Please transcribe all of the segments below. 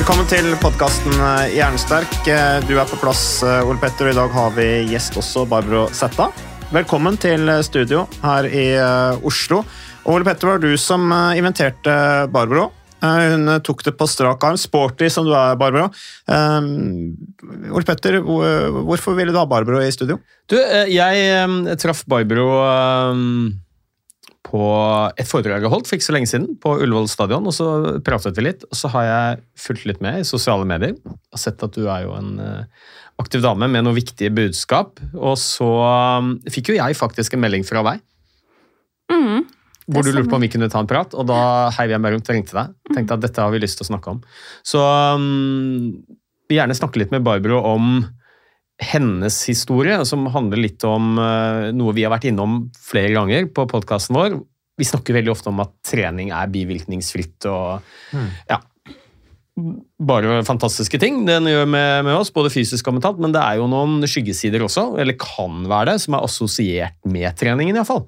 Velkommen til podkasten Jernsterk. Eh, Du er på plass, eh, Ole Petter, og i dag har vi gjest også, Barbro Setta. Velkommen til eh, studio her i eh, Oslo. Ole Petter, var du som eh, inventerte Barbro. Eh, Hun eh, tok det på strak arm. Sporty som du er, Barbro. Eh, Ole Petter, hvorfor ville du ha Barbro i studio? Du, eh, jeg eh, traff Barbro eh, på et foredrag jeg holdt for ikke så lenge siden, på Ullevål stadion, og så pratet vi litt. Og så har jeg fulgt litt med i sosiale medier og sett at du er jo en eh, aktiv dame med noen viktige budskap. Og så eh, fikk jo jeg faktisk en melding fra deg. Mm. Hvor du lurte på om vi kunne ta en prat, og da heiv jeg meg rundt og ringte deg. Tenkte at dette har vi lyst til å snakke om. Så um, gjerne snakke litt med Barbro om hennes historie, som handler litt om uh, noe vi har vært innom flere ganger på podkasten vår. Vi snakker veldig ofte om at trening er bivirkningsfritt og ja, bare fantastiske ting den gjør med, med oss, både fysisk og mentalt, men det er jo noen skyggesider også, eller kan være det, som er assosiert med treningen iallfall.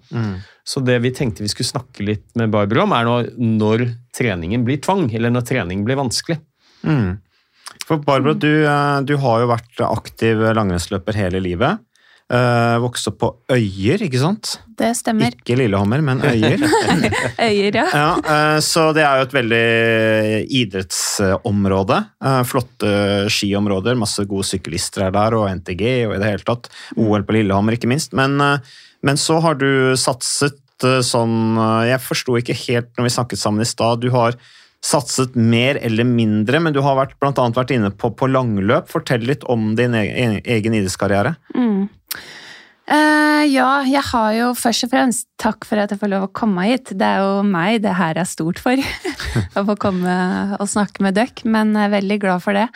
Så det vi tenkte vi skulle snakke litt med Barbro om, er når, når treningen blir tvang, eller når trening blir vanskelig. Mm. For Barbara, du, eh, du har jo vært aktiv langrennsløper hele livet. Uh, vokste opp på Øyer, ikke sant? Det stemmer. Ikke Lillehammer, men Øyer. Øyer, ja. Ja, uh, så det er jo et veldig idrettsområde. Uh, Flotte skiområder, masse gode syklister er der, og NTG og i det hele tatt. OL på Lillehammer, ikke minst. Men, eh, men så har du satset eh, sånn eh, Jeg forsto ikke helt når vi snakket sammen i stad. Du har satset mer eller mindre, men du har vært, blant annet vært inne på, på langløp. Fortell litt om din egen, egen idrettskarriere. Mm. Uh, ja, jeg har jo først og fremst takk for at jeg får lov å komme hit. Det er jo meg det her er stort for. å få komme og snakke med dere, men jeg er veldig glad for det.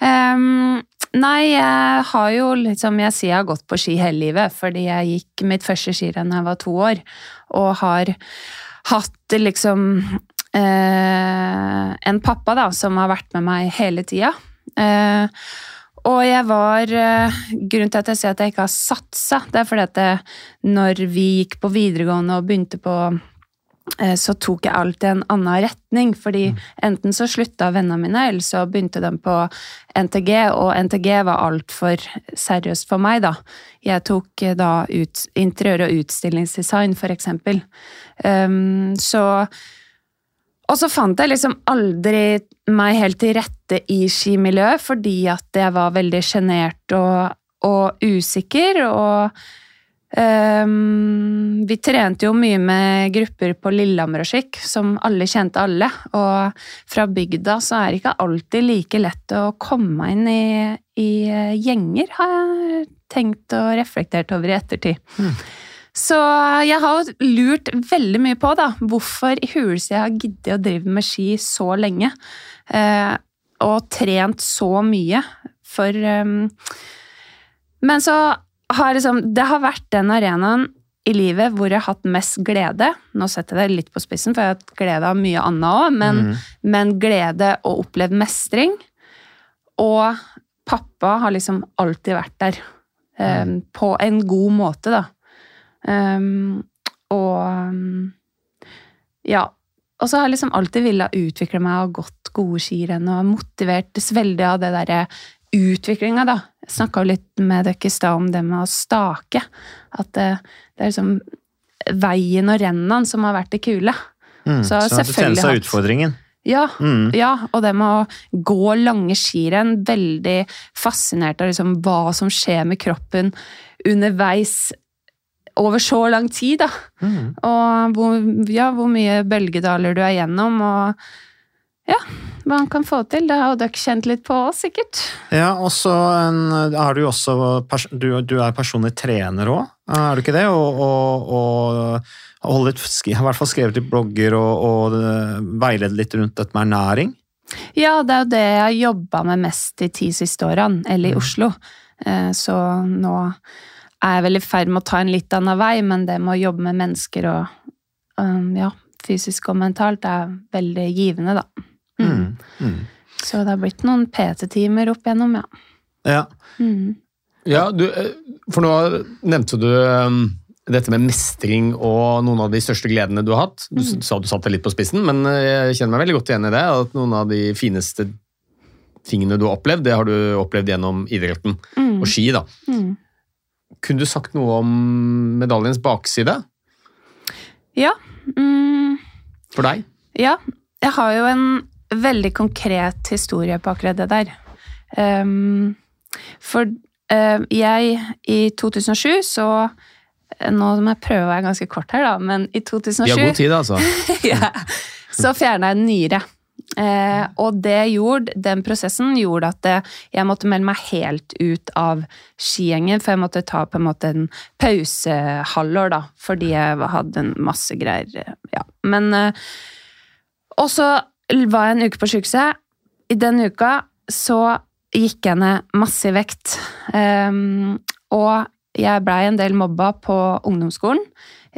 Um, nei, jeg har jo liksom Jeg sier jeg har gått på ski hele livet, fordi jeg gikk mitt første skirenn da jeg var to år, og har hatt liksom eh, en pappa da, som har vært med meg hele tida. Eh, og jeg var eh, Grunnen til at jeg sier at jeg ikke har satsa, det er fordi at det, når vi gikk på videregående og begynte på eh, så tok jeg alltid en annen retning, fordi enten så slutta vennene mine, eller så begynte de på NTG, og NTG var altfor seriøst for meg, da. Jeg tok eh, da ut, interiør- og utstillingsdesign, for eksempel. Um, så og så fant jeg liksom aldri meg helt til rette i skimiljøet, fordi at jeg var veldig sjenert og, og usikker, og um, Vi trente jo mye med grupper på Lillehammer og skikk, som alle kjente alle, og fra bygda så er det ikke alltid like lett å komme inn i, i gjenger, har jeg tenkt og reflektert over i ettertid. Så jeg har jo lurt veldig mye på da, hvorfor i huleste jeg har giddet å drive med ski så lenge. Eh, og trent så mye. For ehm, Men så har liksom Det har vært den arenaen i livet hvor jeg har hatt mest glede. Nå setter jeg det litt på spissen, for jeg har hatt glede av mye annet òg, men, men glede og opplevd mestring. Og pappa har liksom alltid vært der. eh, På en god måte, da. Um, og ja. Og så har jeg liksom alltid villet utvikle meg og gått gode skirenn og motivert veldig av det derre utviklinga, da. Jeg snakka jo litt med dere i stad om det med å stake. At det, det er liksom veien og rennene som har vært det kule. Mm, Så så at du tenner seg utfordringen. Ja, Mm. ja, og det med å gå lange skirenn, veldig fascinert av liksom hva som skjer med kroppen underveis over så lang tid, da. Mm. Og hvor, ja, hvor mye bølgedaler du er gjennom, og ja, hva han kan få til. Det har jo dere kjent litt på òg, sikkert. Ja, og så er du jo også du, du er personlig trener òg, er du ikke det? Og, og, og holdet, har i hvert fall skrevet litt blogger og, og veiledet litt rundt dette med ernæring. Ja, det er jo det jeg har jobba med mest de ti siste årene, eller i Oslo. Eh, Så nå er jeg vel i ferd med å ta en litt annen vei, men det med å jobbe med mennesker og um, ja, fysisk og mentalt er veldig givende, da. Mm. Mm. Så det har blitt noen PT-timer opp igjennom, ja. Ja. Mm. Ja, du, eh, for nå nevnte du um, dette med mestring og noen av de største gledene du har hatt. Du s- sa du satte det litt på spissen, men eh, jeg kjenner meg veldig godt igjen i det. At noen av de fineste tingene du har opplevd, det har du opplevd gjennom idretten Mm. og ski. da. Kunne du sagt noe om medaljens bakside Ja. Mm. for deg? Ja, jeg har jo en veldig konkret historie på akkurat det der. Um, for uh, jeg i 2007 så Nå må jeg prøve å være ganske kort her, da, men i 2007 Vi har god tid, altså. ja, så fjerna jeg en nyre. Eh, og det gjorde, den prosessen gjorde at det, jeg måtte melde meg helt ut av skigjengen, for jeg måtte ta på en måte en pausehalvår, da, fordi jeg hadde en masse greier. eh, Ja. Men eh, Og så var jeg en uke på sykehuset. I den uka så gikk jeg ned masse i vekt. Eh, og jeg blei en del mobba på ungdomsskolen.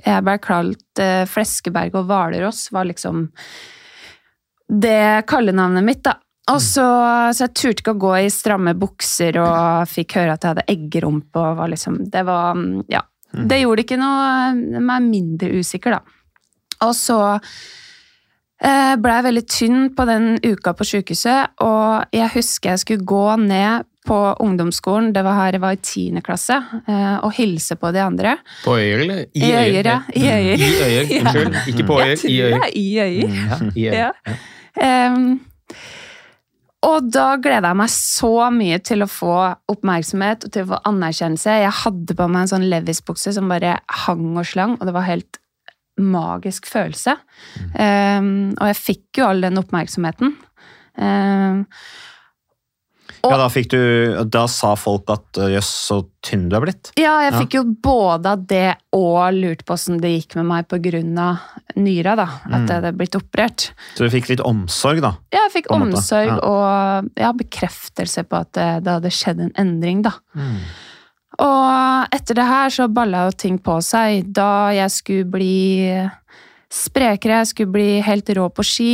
Jeg blei kalt eh, Fleskeberg og Hvalross, var liksom det kallenavnet mitt, da. Og så, så jeg turte ikke å gå i stramme bukser og fikk høre at jeg hadde eggerumpe og var liksom Det var Ja. Det gjorde ikke noe meg mindre usikker, da. Og så eh, ble jeg veldig tynn på den uka på sykehuset, og jeg husker jeg skulle gå ned på ungdomsskolen, det var her jeg var i tiende klasse, eh, og hilse på de andre. På øyer, eller? I øyer, ja. I øyer. I øyer, Unnskyld. Ikke på øyer, i øyer. er i øyer. Ja, i øyer. Ja. Ehm, og da gleda jeg meg så mye til å få oppmerksomhet og til å få anerkjennelse. Jeg hadde på meg en sånn Levis-bukse som bare hang og slang, og det var helt magisk følelse. Um, og jeg fikk jo all den oppmerksomheten. Ehm, Ja, da, fikk du, da sa folk at øh, jøss, så tynn du er blitt. ja, jeg Ja. fikk jo både av det og lurt på åssen det gikk med meg av nyra, da. At jeg hadde blitt operert. Så du fikk litt omsorg, da. Ja, jeg fikk omsorg ja. og ja, bekreftelse på at det, det hadde skjedd en endring, da. Og etter det her så balla jo ting på seg. Da jeg skulle bli sprekere, jeg skulle bli helt rå på ski,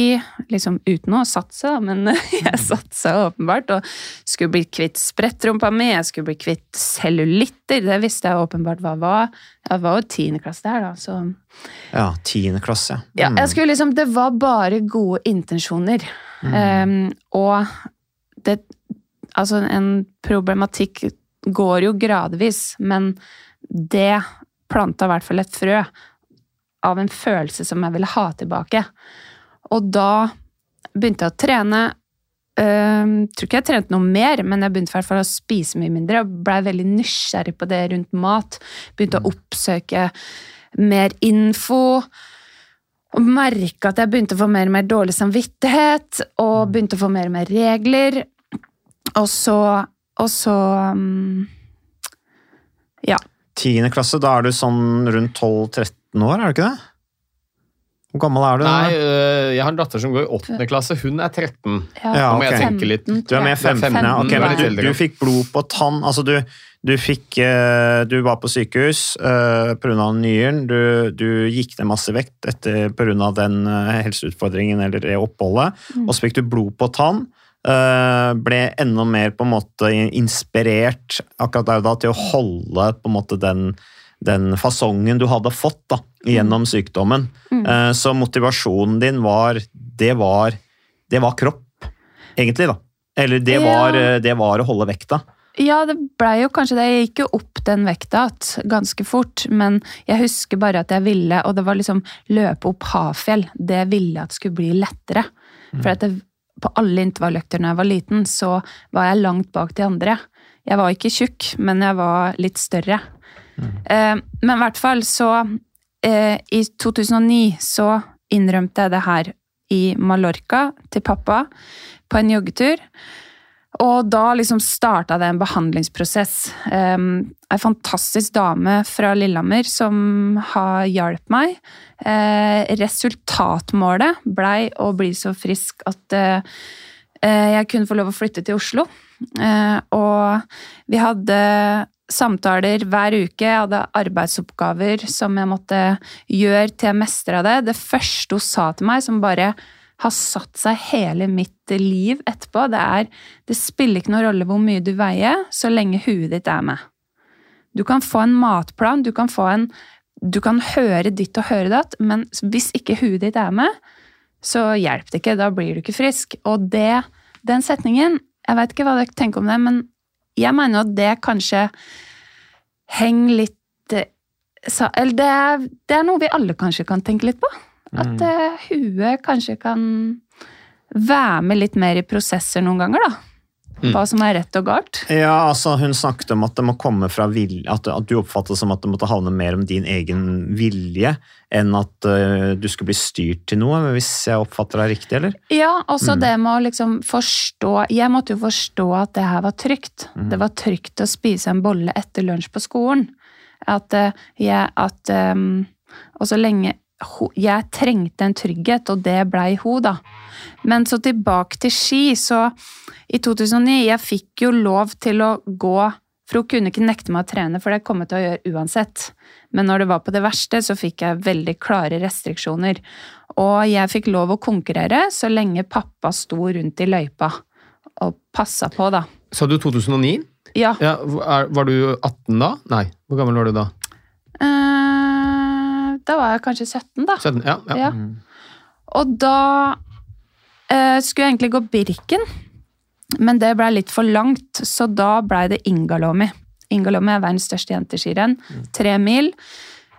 liksom uten å satse, men jeg satsa åpenbart, og skulle bli kvitt sprettrumpa mi, jeg skulle bli kvitt cellulitter, det visste jeg åpenbart hva var. Jeg var jo tiende klasse der, da, så Ja, tiende klasse. ja, Mm. jeg skulle liksom, det var bare gode intensjoner. Ehm, og det Altså, en problematikk går jo gradvis, men det planta i hvert fall et frø av en følelse som jeg ville ha tilbake. Og da begynte jeg å trene. Uh, tror ikke jeg trente noe mer, men jeg begynte i hvert fall å spise mye mindre. og Blei veldig nysgjerrig på det rundt mat. Begynte å oppsøke mer info. Og merka at jeg begynte å få mer og mer dårlig samvittighet, og begynte å få mer og mer regler. Og så Og så um, Ja. Tiende klasse, da er du sånn rundt 12-13 år, er du ikke det? Hvor gammel er du? Nei, øh, jeg har en datter som går i åttende klasse. Hun er 13. ja, Ja, okay. må jeg tenke litt. Du er med tror jeg. 15, ja. Ok, 15, men du, du fikk blod på tann. Altså, du, du fikk eh, Du var på sykehus uh, pga. nyren. Du, du gikk ned masse vekt etter pga. den eh, helseutfordringen eller det oppholdet. Og så fikk du blod på tann. eh, ble enda mer på en måte inspirert akkurat der og da til å holde på en måte den, den fasongen du hadde fått da, gjennom sykdommen. Mm. så motivasjonen din var Det var, det var kropp, egentlig, da. Eller det Ja. var, eh, det var å holde vekta. Ja, det blei jo kanskje det. Jeg gikk jo opp den vekta ganske fort, men jeg husker bare at jeg ville, og det var liksom løpe opp Hafjell, det ville at skulle bli lettere. For at det, på alle intervalløkter når jeg var liten, så var jeg langt bak de andre. Jeg var ikke tjukk, men jeg var litt større. Eh, men i hvert fall så eh, I 2009 så innrømte jeg det her i Mallorca til pappa på en joggetur. Og da liksom starta det en behandlingsprosess. Um, ei fantastisk dame fra Lillehammer som har hjulpet meg. Eh, resultatmålet blei å bli så frisk at eh, eh, jeg kunne få lov å flytte til Oslo. Eh, og vi hadde samtaler hver uke. Jeg hadde arbeidsoppgaver som jeg måtte gjøre til jeg mestra det. Det første hun sa til meg, som bare har satt seg hele mitt liv etterpå, det er det spiller ikke noen rolle hvor mye du veier, så lenge huet ditt er med. Du kan få en matplan, du kan få en Du kan høre ditt og høre datt, men hvis ikke huet ditt er med, så hjelper det ikke. Da blir du ikke frisk. Og det, den setningen Jeg vet ikke hva dere tenker om det, men jeg mener at det kanskje henger litt eh, Eller det er, det er noe vi alle kanskje kan tenke litt på. At mm. huet kanskje kan være med litt mer i prosesser noen ganger, da. Hva som er rett og galt. Ja, altså Hun snakket om at det må komme fra vilje, at, at du oppfattet det som at det måtte havne mer om din egen vilje enn at uh, du skulle bli styrt til noe, hvis jeg oppfatter deg riktig, eller? Ja, også det med å liksom forstå Jeg måtte jo forstå at det her var trygt. Det var trygt å spise en bolle etter lunsj på skolen. At uh, jeg at, um, Og så lenge Jeg trengte en trygghet, og det blei hun, da. Men så tilbake til ski, så i 2009 Jeg fikk jo lov til å gå for hun kunne ikke nekte meg å trene, for det kom jeg til å gjøre uansett. Men når det var på det verste, så fikk jeg veldig klare restriksjoner. Og jeg fikk lov å konkurrere så lenge pappa sto rundt i løypa og passa på, da. Sa du 2009? Ja. Ja, var du 18 da? Nei, hvor gammel var du da? Eh, da var jeg kanskje 17, da. 17? Ja. ja. Ja. Og da eh, skulle jeg egentlig gå Birken, men det blei litt for langt, så da blei det Ingalomi. Ingalomi er verdens største jenteskirenn. Tre mil.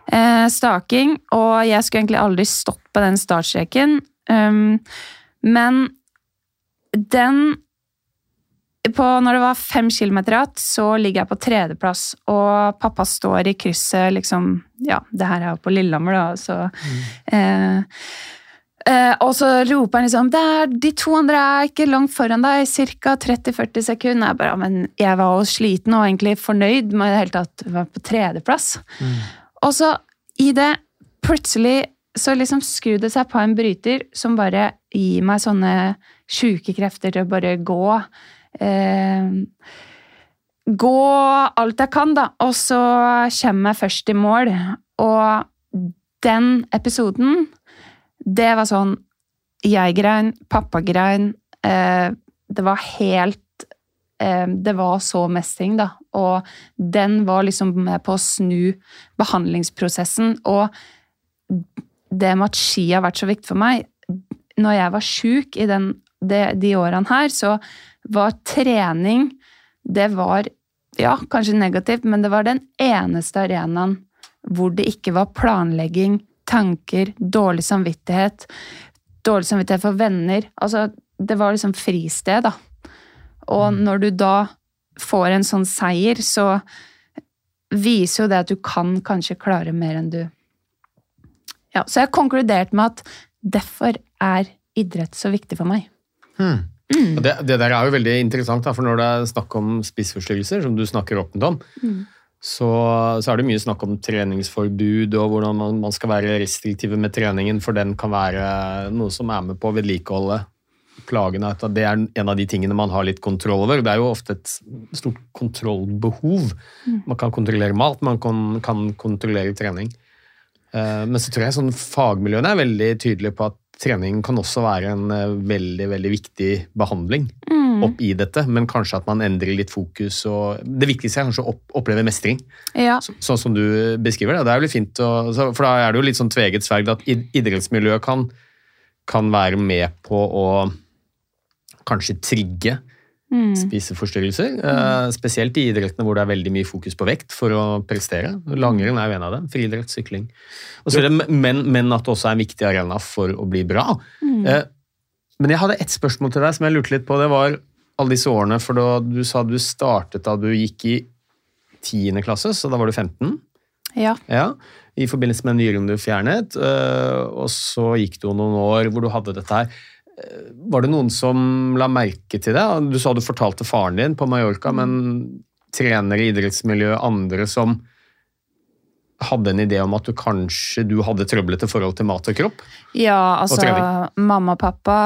Eh, staking, og jeg skulle egentlig aldri stått på den startstreken. Um, men den på, Når det var fem kilometer igjen, så ligger jeg på tredjeplass, og pappa står i krysset, liksom Ja, det her er jo på Lillehammer, da, så eh, Eh, og så roper han liksom det er, 'De to andre er ikke langt foran deg, ca. 30-40 sekunder.' Jeg bare, men jeg var jo sliten og egentlig fornøyd med det hele tatt å være på tredjeplass. Og så i det plutselig så liksom skrur det seg på en bryter som bare gir meg sånne sjuke krefter til å bare gå. Eh, gå alt jeg kan, da. Og så kommer jeg først i mål. Og den episoden det var sånn Jeg grein, pappa grein. Eh, det var helt eh, Det var så mestring, da. Og den var liksom med på å snu behandlingsprosessen. Og det med at ski har vært så viktig for meg Når jeg var sjuk i den, de, de årene her, så var trening Det var ja, kanskje negativt, men det var den eneste arenaen hvor det ikke var planlegging, tanker, dårlig samvittighet, dårlig samvittighet for venner. Altså, det var liksom fristed, da. Og når du da får en sånn seier, så viser jo det at du kan kanskje klare mer enn du Ja, så jeg har konkludert med at derfor er idrett så viktig for meg. Og Det, det der er jo veldig interessant, da, for når det er snakk om spissforstyrrelser, som du snakker åpent om, så, så er det mye snakk om treningsforbud og hvordan man, man skal være restriktive med treningen, for den kan være noe som er med på å vedlikeholde plagene. At Det er en av de tingene man har litt kontroll over. Det er jo ofte et stort kontrollbehov. Man kan kontrollere mat, man kan, kan kontrollere trening. Eh, Men så tror jeg sånn fagmiljøene er veldig tydelige på at trening kan også være en eh, veldig veldig viktig behandling opp i dette, men kanskje at man endrer litt fokus. og Det viktigste er kanskje å oppleve mestring, Ja. så, sånn som du beskriver det. Det er jo litt fint, å, for da er det jo litt sånn tveget sverd at id- idrettsmiljøet kan, kan være med på å kanskje trigge Mm. spiseforstyrrelser. Mm. spesielt i idrettene hvor det er veldig mye fokus på vekt for å prestere. Langrenn er jo en av dem. Friidrett, sykling. Og så er det, men, men at det også er en viktig arena for å bli bra. Mm. Eh, men jeg hadde ett spørsmål til deg som jeg lurte litt på. Det var alle disse årene, for da du sa du startet da du gikk i 10. klasse, så da var du 15. Ja. Ja, I forbindelse med nyren du fjernet. øh, og så gikk det jo noen år hvor du hadde dette her. Var det noen som la merke til det? Du sa du fortalte faren din på Mallorca, men trenere i idrettsmiljøet, andre som hadde en idé om at du kanskje du hadde trøblete forhold til mat og kropp? Ja, altså og Mamma og pappa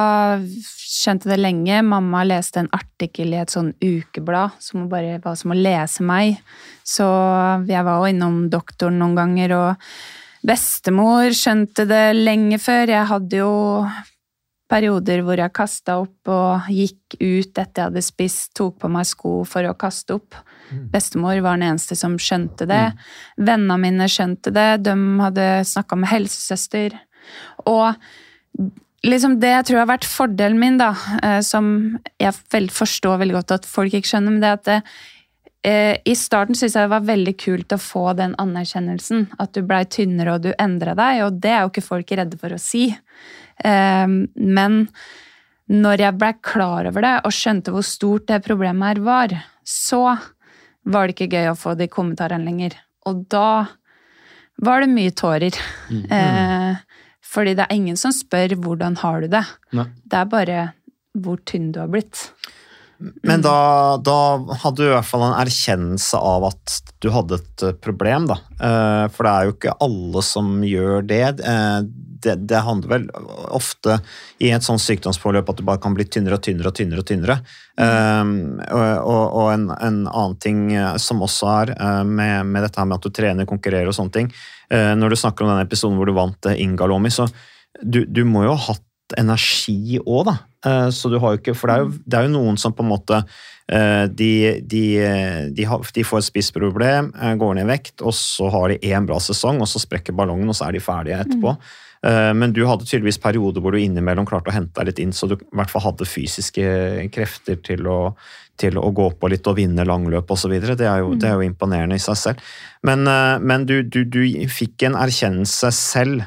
skjønte det lenge. Mamma leste en artikkel i et sånn ukeblad som bare var som å lese meg. Så jeg var jo innom doktoren noen ganger, og bestemor skjønte det lenge før. Jeg hadde jo perioder hvor jeg kasta opp og gikk ut etter jeg hadde spist, tok på meg sko for å kaste opp. Bestemor var den eneste som skjønte det. Vennene mine skjønte det. De hadde snakka med helsesøster. Og liksom det jeg tror har vært fordelen min, da, eh, som jeg vel forstår veldig godt at folk ikke skjønner, men det er at det, eh, i starten syntes jeg det var veldig kult å få den anerkjennelsen. At du blei tynnere og du endra deg, og det er jo ikke folk redde for å si. Eh, men når jeg blei klar over det og skjønte hvor stort det problemet her var, så var det ikke gøy å få de kommentarene lenger. Og da var det mye tårer. Eh, fordi det er ingen som spør 'hvordan har du det'? Nei. Det er bare hvor tynn du har blitt. Men da, da hadde du i hvert fall en erkjennelse av at du hadde et problem, da. Eh, For det er jo ikke alle som gjør det. Eh, Det, det handler vel ofte i et sånt sykdomsforløp at det bare kan bli tynnere og tynnere og tynnere. Og tynnere. Um, og og, en, en annen ting eh, som også er eh, med, med dette her med at du trener, konkurrerer og sånne ting. uh, Når du snakker om den episoden hvor du vant Ingalomi, så du, du må jo ha hatt energi òg, da. Uh, Så du har jo ikke For det er jo, det er jo noen som på en måte de, de, de, har, de får et spissproblem, eh, går ned i vekt, og så har de én bra sesong, og så sprekker ballongen, og så er de ferdige etterpå. Mm. Men du hadde tydeligvis perioder hvor du innimellom klarte å hente deg litt inn, så du i hvert fall hadde fysiske krefter til å, til å gå på litt og vinne langløp osv. Det, er jo- det er jo imponerende i seg selv. Men, eh, men du, du, du fikk en erkjennelse selv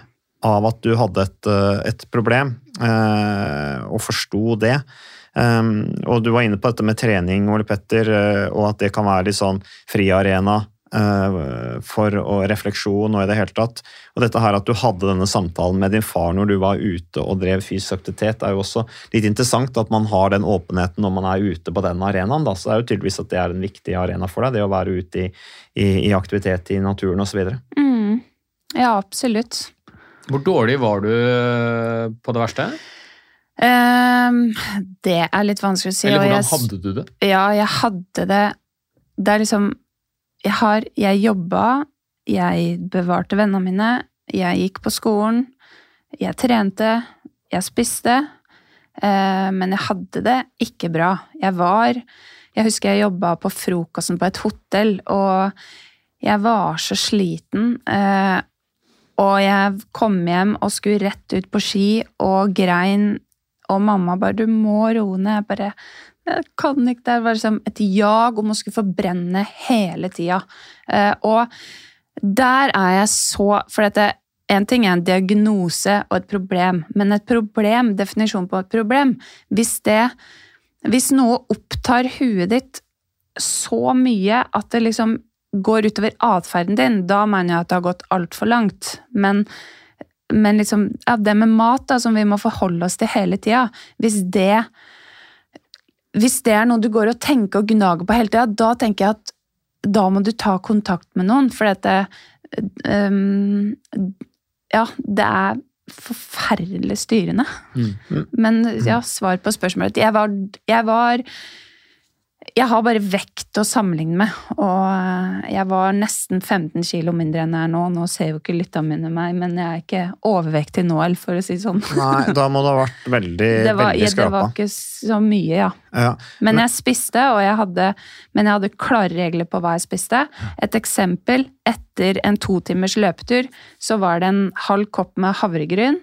av at du hadde et, eh, et problem, eh, og forsto det. Um, og du var inne på dette med trening, Ole Petter, eh, og at det kan være litt sånn friarena uh, for og refleksjon og i det hele tatt. Og dette her at du hadde denne samtalen med din far når du var ute og drev fysisk aktivitet, er jo også litt interessant at man har den åpenheten når man er ute på den arenaen. Da. Så det er jo tydeligvis at det er en viktig arena for deg, det å være ute i, i, i aktivitet i naturen osv. Mm. Ja, absolutt. Hvor dårlig var du øh, på det verste? Ehm, det er litt vanskelig å si. Eller hvordan jeg- hadde du det? Ja, jeg hadde det Det er liksom Jeg har Jeg jobba, jeg bevarte vennene mine, jeg gikk på skolen, jeg trente, jeg spiste. Uh, men jeg hadde det ikke bra. Jeg var Jeg husker jeg jobba på frokosten på et hotell, og jeg var så sliten. Uh, og jeg kom hjem og skulle rett ut på ski og grein, og mamma bare 'Du må roe ned'. Jeg bare jeg kan ikke. Det var liksom et jag om å skulle forbrenne hele tida. Eh, og der er jeg så For dette, en ting er en diagnose og et problem, men et problem, definisjon på et problem Hvis det Hvis noe opptar huet ditt så mye at det liksom går utover atferden din, da mener jeg at det har gått altfor langt. Men men liksom, ja, det med mat da, som vi må forholde oss til hele tida, hvis det hvis det er noe du går og tenker og gnager på hele tida, da tenker jeg at da må du ta kontakt med noen, for dette um, Ja, det er forferdelig styrende. Men ja, svar på spørsmålet. Jeg var, jeg var jeg har bare vekt å sammenligne med, og jeg var nesten 15 kilo mindre enn jeg er nå. Nå ser jo ikke lytterne mine meg, men jeg er ikke overvektig nå, eller for å si det sånn. Nei, da må det ha vært veldig, Det var, veldig ja, det var ikke så mye, ja. Ja. Men jeg spiste, og jeg hadde, men jeg hadde klare regler på hva jeg spiste. Et eksempel, etter en to timers løpetur, så var det en halv kopp med havregryn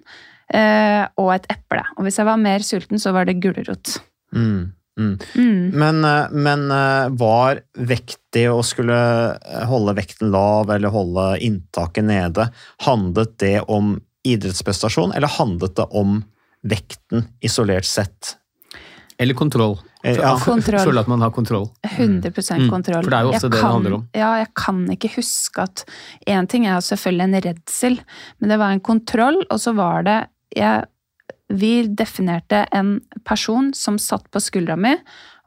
eh, og et eple. Og hvis jeg var mer sulten, så var det gulrot. Mm. Mm. Mm. Men, eh, men eh, var vektig å skulle eh, holde vekten lav eller holde inntaket nede, handlet det om idrettsprestasjon, eller handlet det om vekten isolert sett? Eller kontroll. Ja. Kontroll. Føle at man har kontroll. 100 Mm. kontroll. For det er jo også Jeg det det handler om. Ja, jeg kan ikke huske at Én ting er selvfølgelig en redsel, men det var en kontroll, og så var det jeg, Vi definerte en person som satt på skuldra mi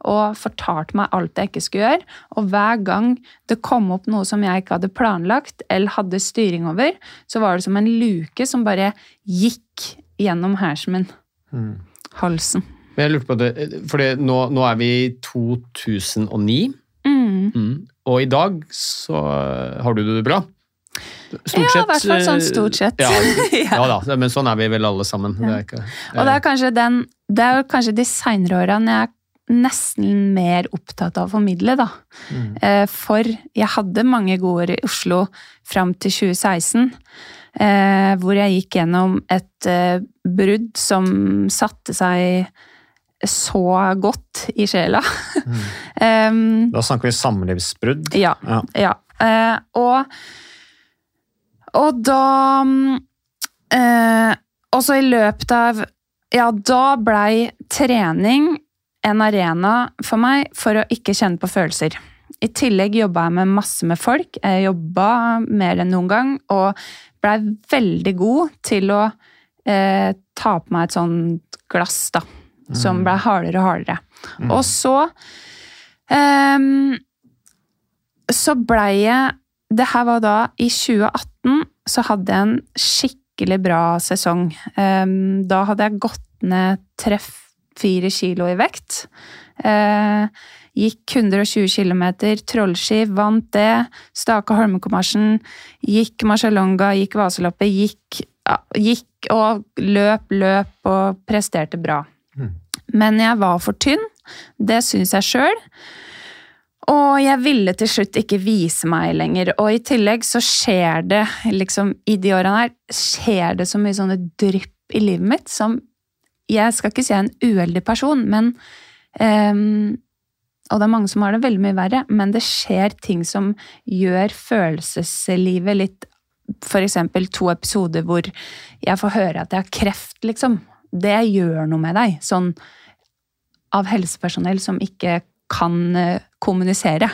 og fortalte meg alt jeg ikke skulle gjøre. Og hver gang det kom opp noe som jeg ikke hadde planlagt eller hadde styring over, så var det som en luke som bare gikk gjennom hersen min. Mm. Halsen. Men jeg lurte på det, for nå, nå er vi i 2009, Mm. mm. og i dag så har du det bra? Stort Ja, i hvert fall sånn eh, stort sett. Ja, Ja. ja da, men sånn er vi vel alle sammen. Det er ikke, Og det er kanskje den Det er jo kanskje de seinere årene jeg er nesten mer opptatt av å formidle, da. Eh, For jeg hadde mange gode år i Oslo fram til 2016. eh, Hvor jeg gikk gjennom et eh, brudd som satte seg så godt i sjela. Em, Da snakker vi samlivsbrudd. ja. Ja. ja. Eh, og, og da eh, Og så i løpet av Ja, da blei trening en arena for meg for å ikke kjenne på følelser. I tillegg jobba jeg med masse med folk. Jeg jobba mer enn noen gang og blei veldig god til å eh, ta på meg et sånt glass, da. Som blei hardere og hardere. Og så eh, så blei jeg Det her var da i 2018, så hadde jeg en skikkelig bra sesong. Ehm, da hadde jeg gått ned tre-fire kilo i vekt. Eh, gikk 120 km trollski, vant det. Staka Holmenkollmarsjen. Gikk Marcialonga, gikk Vaseloppet. Gikk, gikk og løp, løp og presterte bra. Men jeg var for tynn. Det syns jeg sjøl. Og jeg ville til slutt ikke vise meg lenger. Og i tillegg så skjer det, liksom, i de årene her, skjer det så mye sånne drypp i livet mitt som Jeg skal ikke si jeg er en uheldig person, men um, Og det er mange som har det veldig mye verre, men det skjer ting som gjør følelseslivet litt eksempel to episoder hvor jeg får høre at jeg har kreft, liksom. Det gjør noe med deg. Sånn av helsepersonell som ikke kan eh, kommunisere.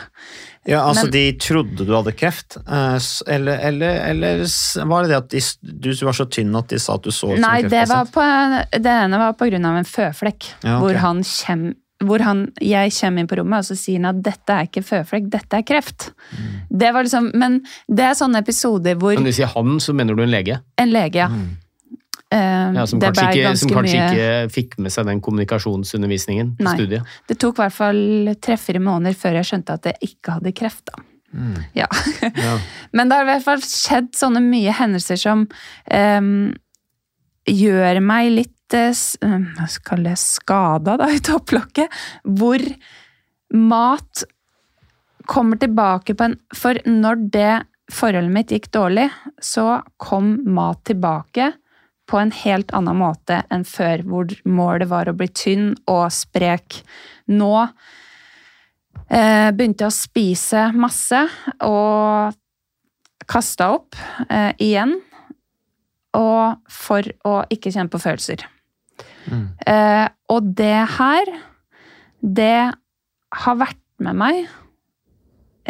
Ja, altså Men- De trodde du hadde kreft, eh, eller, eller, eller var det det at de, du var så tynn at de sa at du så ut som Nei, det, kreftpasient? på, det ene var på grunn av en føflekk. Ja, okay. Hvor han kjem, hvor han, jeg kommer inn på rommet, og så sier han at dette er ikke føflekk, dette er kreft. Mm. Det var liksom, Men det er sånne episoder hvor Når du sier han, så mener du en lege? En lege, ja. Mm. Eh, Ja, som kanskje, ikke, som kanskje mye- ikke fikk med seg den kommunikasjonsundervisningen på Nei. studiet. Det tok i hvert fall tre-fire måneder før jeg skjønte at jeg ikke hadde kreft. da. Ja. Ja. Men det har i hvert fall skjedd sånne mye hendelser som um, gjør meg litt eh, Hva skal jeg skada da, i topplokket. Hvor mat kommer tilbake på en For når det forholdet mitt gikk dårlig, så kom mat tilbake på en helt annen måte enn før, hvor målet var å bli tynn og sprek. Nå eh, begynte jeg å spise masse og kasta opp eh, igjen. Og for å ikke kjenne på følelser. Eh, og det her, det har vært med meg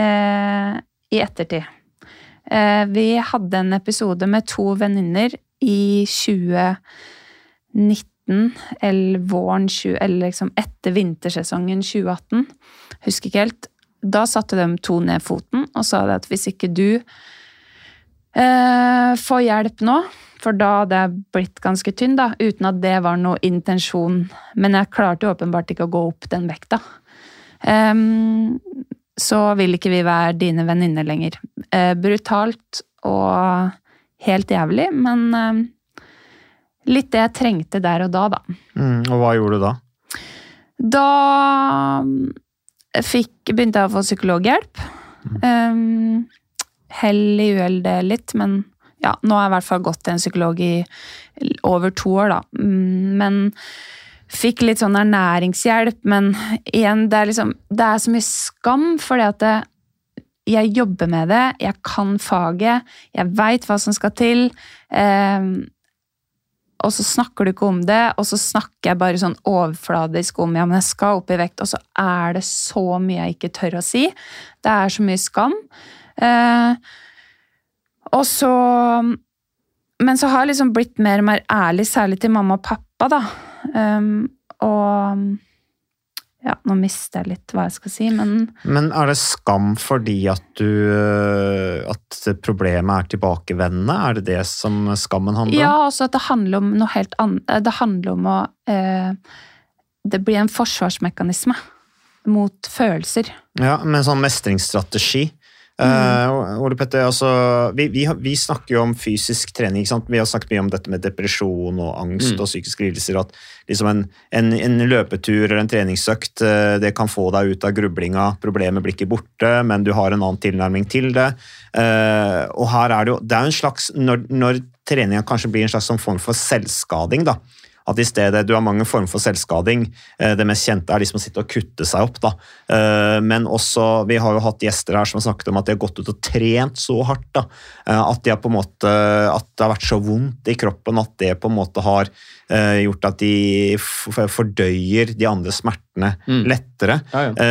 eh, i ettertid. Eh, vi hadde en episode med to venninner i 2019, eller våren 20, eller liksom etter vintersesongen 2018. Husker ikke helt. Da satte de to ned foten og sa at hvis ikke du eh, får hjelp nå, for da hadde jeg blitt ganske tynn, da, uten at det var noe intensjon. Men jeg klarte åpenbart ikke å gå opp den vekta. Um, så vil ikke vi være dine venninner lenger. Eh, brutalt og helt jævlig, men uh, litt det jeg trengte der og da, da. Mm, og hva gjorde du da? Da fikk, begynte jeg å få psykologhjelp. Um, hell i uheldet litt, men ja, nå har jeg i hvert fall gått til en psykolog i over to år, da. Mm, Men fikk litt sånn ernæringshjelp, men igjen, det er liksom Det er så mye skam, fordi at det, jeg jobber med det, jeg kan faget, jeg veit hva som skal til. Eh, og så snakker du ikke om det, og så snakker jeg bare sånn overfladisk om ja, men jeg skal opp i vekt, og så er det så mye jeg ikke tør å si. Det er så mye skam. Eh, og så Men så har jeg liksom blitt mer og mer ærlig, særlig til mamma og pappa, da. Um, og ja, nå mister jeg litt hva jeg skal si, men Men er det skam fordi at du øh, At problemet er tilbakevendende? Er det det som skammen handler om? Ja, også at det handler om noe helt annet. Det handler om å eh, Det blir en forsvarsmekanisme mot følelser. Ja, med en sånn mestringsstrategi. Uh, Ole Petter, altså, vi, vi, vi snakker jo om fysisk trening. Vi har snakket mye om dette med depresjon og angst Mm. og psykiske lidelser. At liksom en, en, en løpetur eller en treningsøkt eh, det kan få deg ut av grublinga. Problemet blir ikke borte, men du har en annen tilnærming til det. Uh, og her er det jo det er en slags, Når, når treninga kanskje blir en slags sånn form for selvskading, da, at i stedet Du har mange former for selvskading. Eh, Det mest kjente er de som sitter og kutter seg opp. da. Eh, Men også, vi har jo hatt gjester her som har snakket om at de har gått ut og trent så hardt. da. Eh, At, de har på en måte, at det har vært så vondt i kroppen at det på en måte har gjort at de fordøyer de andre smertene Mm. lettere. Ja, ja.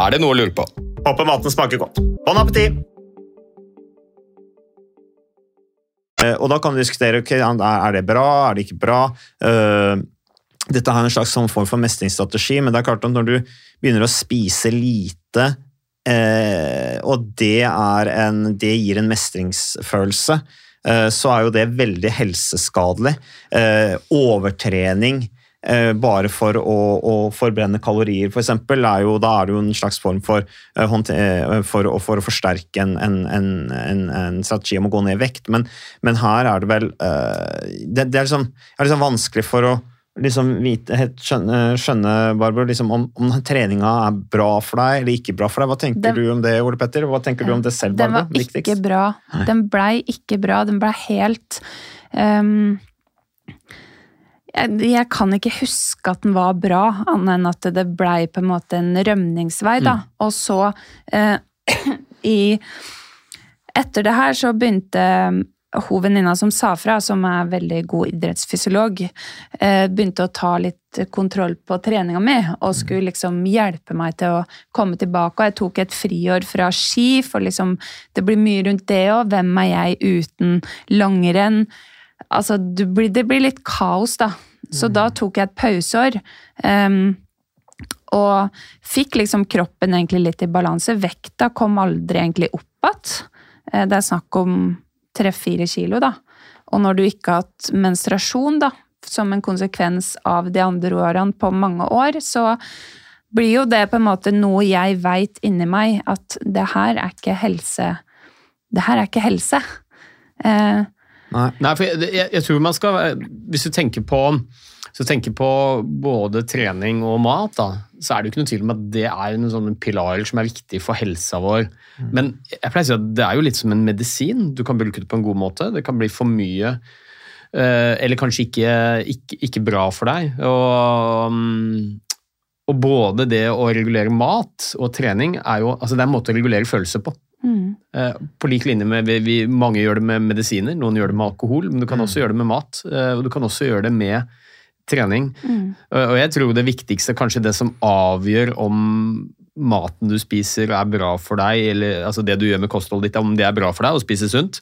Er det noe å lure på? Håper maten smaker godt. Bon appétit! Eh, Og da kan du diskutere ok, er det bra, er det ikke bra. Eh, dette er en slags sånn form for mestringsstrategi, men det er klart at når du begynner å spise lite, eh, og det, en, det gir en mestringsfølelse, så er jo det veldig helseskadelig. Overtrening bare for å, å forbrenne kalorier, f.eks., er jo, da er det jo en slags form for, eh, eh, for, for å forsterke en, en, en, en, strategi om å gå ned i vekt. Men, men her er det vel eh, det, det er liksom, er liksom vanskelig for å liksom vite, skjønne, skjønne Barbro, liksom om, om treninga er bra for deg eller ikke bra for deg. Hva tenker Den- du om det, Ole Petter? Hva tenker du om det selv, Den Barbro? var ikke Viktigst? bra. Den blei ikke bra. Den blei helt ehm, jeg, jeg kan ikke huske at den var bra, annet enn at det blei på en måte en rømningsvei, da. Og så, eh, i Etter det her så begynte hun venninna som sa fra, som er veldig god idrettsfysiolog, eh, begynte å ta litt kontroll på treninga mi og skulle liksom hjelpe meg til å komme tilbake. Og jeg tok et friår fra ski, for liksom det blir mye rundt det òg. Hvem er jeg uten langrenn? Altså, du blir, det blir litt kaos, da. Så da tok jeg et pauseår. Um, og fikk liksom kroppen egentlig litt i balanse. Vekta kom aldri egentlig opp igjen. Eh, Det er snakk om tre-fire kilo, da. Og når du ikke har hatt menstruasjon, da, som en konsekvens av de andre årene på mange år, så blir jo det på en måte noe jeg veit inni meg, at det her er ikke helse. Det her er ikke helse. Eh, Nei. Nei, for jeg, jeg, jeg tror man skal Hvis du tenker på så tenker på både trening og mat, da, så er det jo ikke noe tvil om at det er noen sånne pilarer som er viktig for helsa vår. Men jeg pleier å si at det er jo litt som en medisin. Du kan bruke det på en god måte. Det kan bli for mye, eh, eller kanskje ikke, ikke, ikke bra for deg. Og, mm, og både det å regulere mat og trening er jo altså det er en måte å regulere følelser på. Mm. Eh, På lik linje med vi, Mange gjør det med medisiner, noen gjør det med alkohol, men du kan også gjøre det med mat. eh, Og du kan også gjøre det med trening. Mm. Og jeg tror det viktigste, kanskje det som avgjør om maten du spiser er bra for deg, eller altså det du gjør med kostholdet ditt, om det er bra for deg å spise sunt,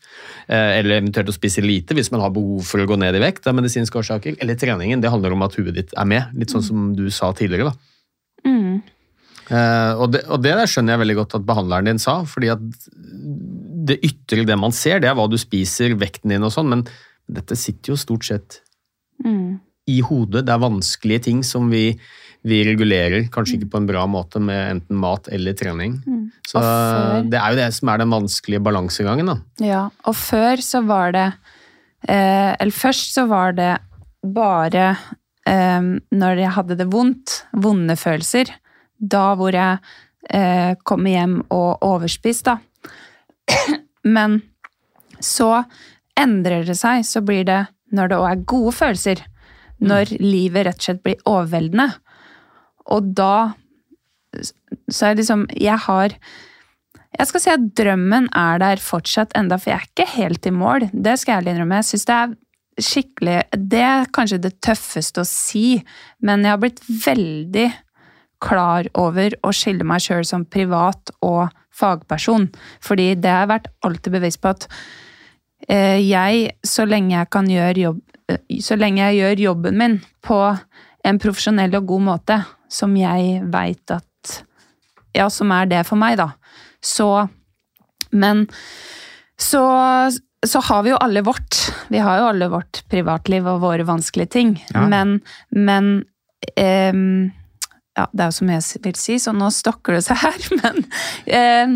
eh, eller eventuelt å spise lite hvis man har behov for å gå ned i vekt av medisinske årsaker, eller treningen, det handler om at huet ditt er med, litt sånn som du sa tidligere. da. Mm. Eh, og, det, og det der skjønner jeg veldig godt at behandleren din sa, fordi at det ytre, det man ser, det er hva du spiser, vekten din og sånn, men dette sitter jo stort sett Mm. i hodet. Det er vanskelige ting som vi, vi regulerer, kanskje ikke på en bra måte med enten mat eller trening. Mm. Så før- det er jo det som er den vanskelige balansegangen, da. Ja, og før så var det eh, Eller først så var det bare eh, når jeg hadde det vondt, vonde følelser. Da hvor jeg eh, kommer hjem og overspist, da. Men så endrer det seg, så blir det når det òg er gode følelser. Når livet rett og slett blir overveldende. Og da Så er det liksom Jeg har jeg skal si at drømmen er der fortsatt enda, for jeg er ikke helt i mål. Det skal jeg innrømme. Jeg synes det er skikkelig Det er kanskje det tøffeste å si, men jeg har blitt veldig klar over å skille meg sjøl som privat og fagperson. Fordi det har jeg vært alltid bevisst på at eh, jeg, så lenge jeg kan gjøre jobb eh, Så lenge jeg gjør jobben min på en profesjonell og god måte, som jeg veit at Ja, som er det for meg, da. Så Men så, så har vi jo alle vårt. Vi har jo alle vårt privatliv og våre vanskelige ting. Ja. Men, men ehm, ja, det er jo som jeg vil si, så nå stokker det seg her. Men, eh,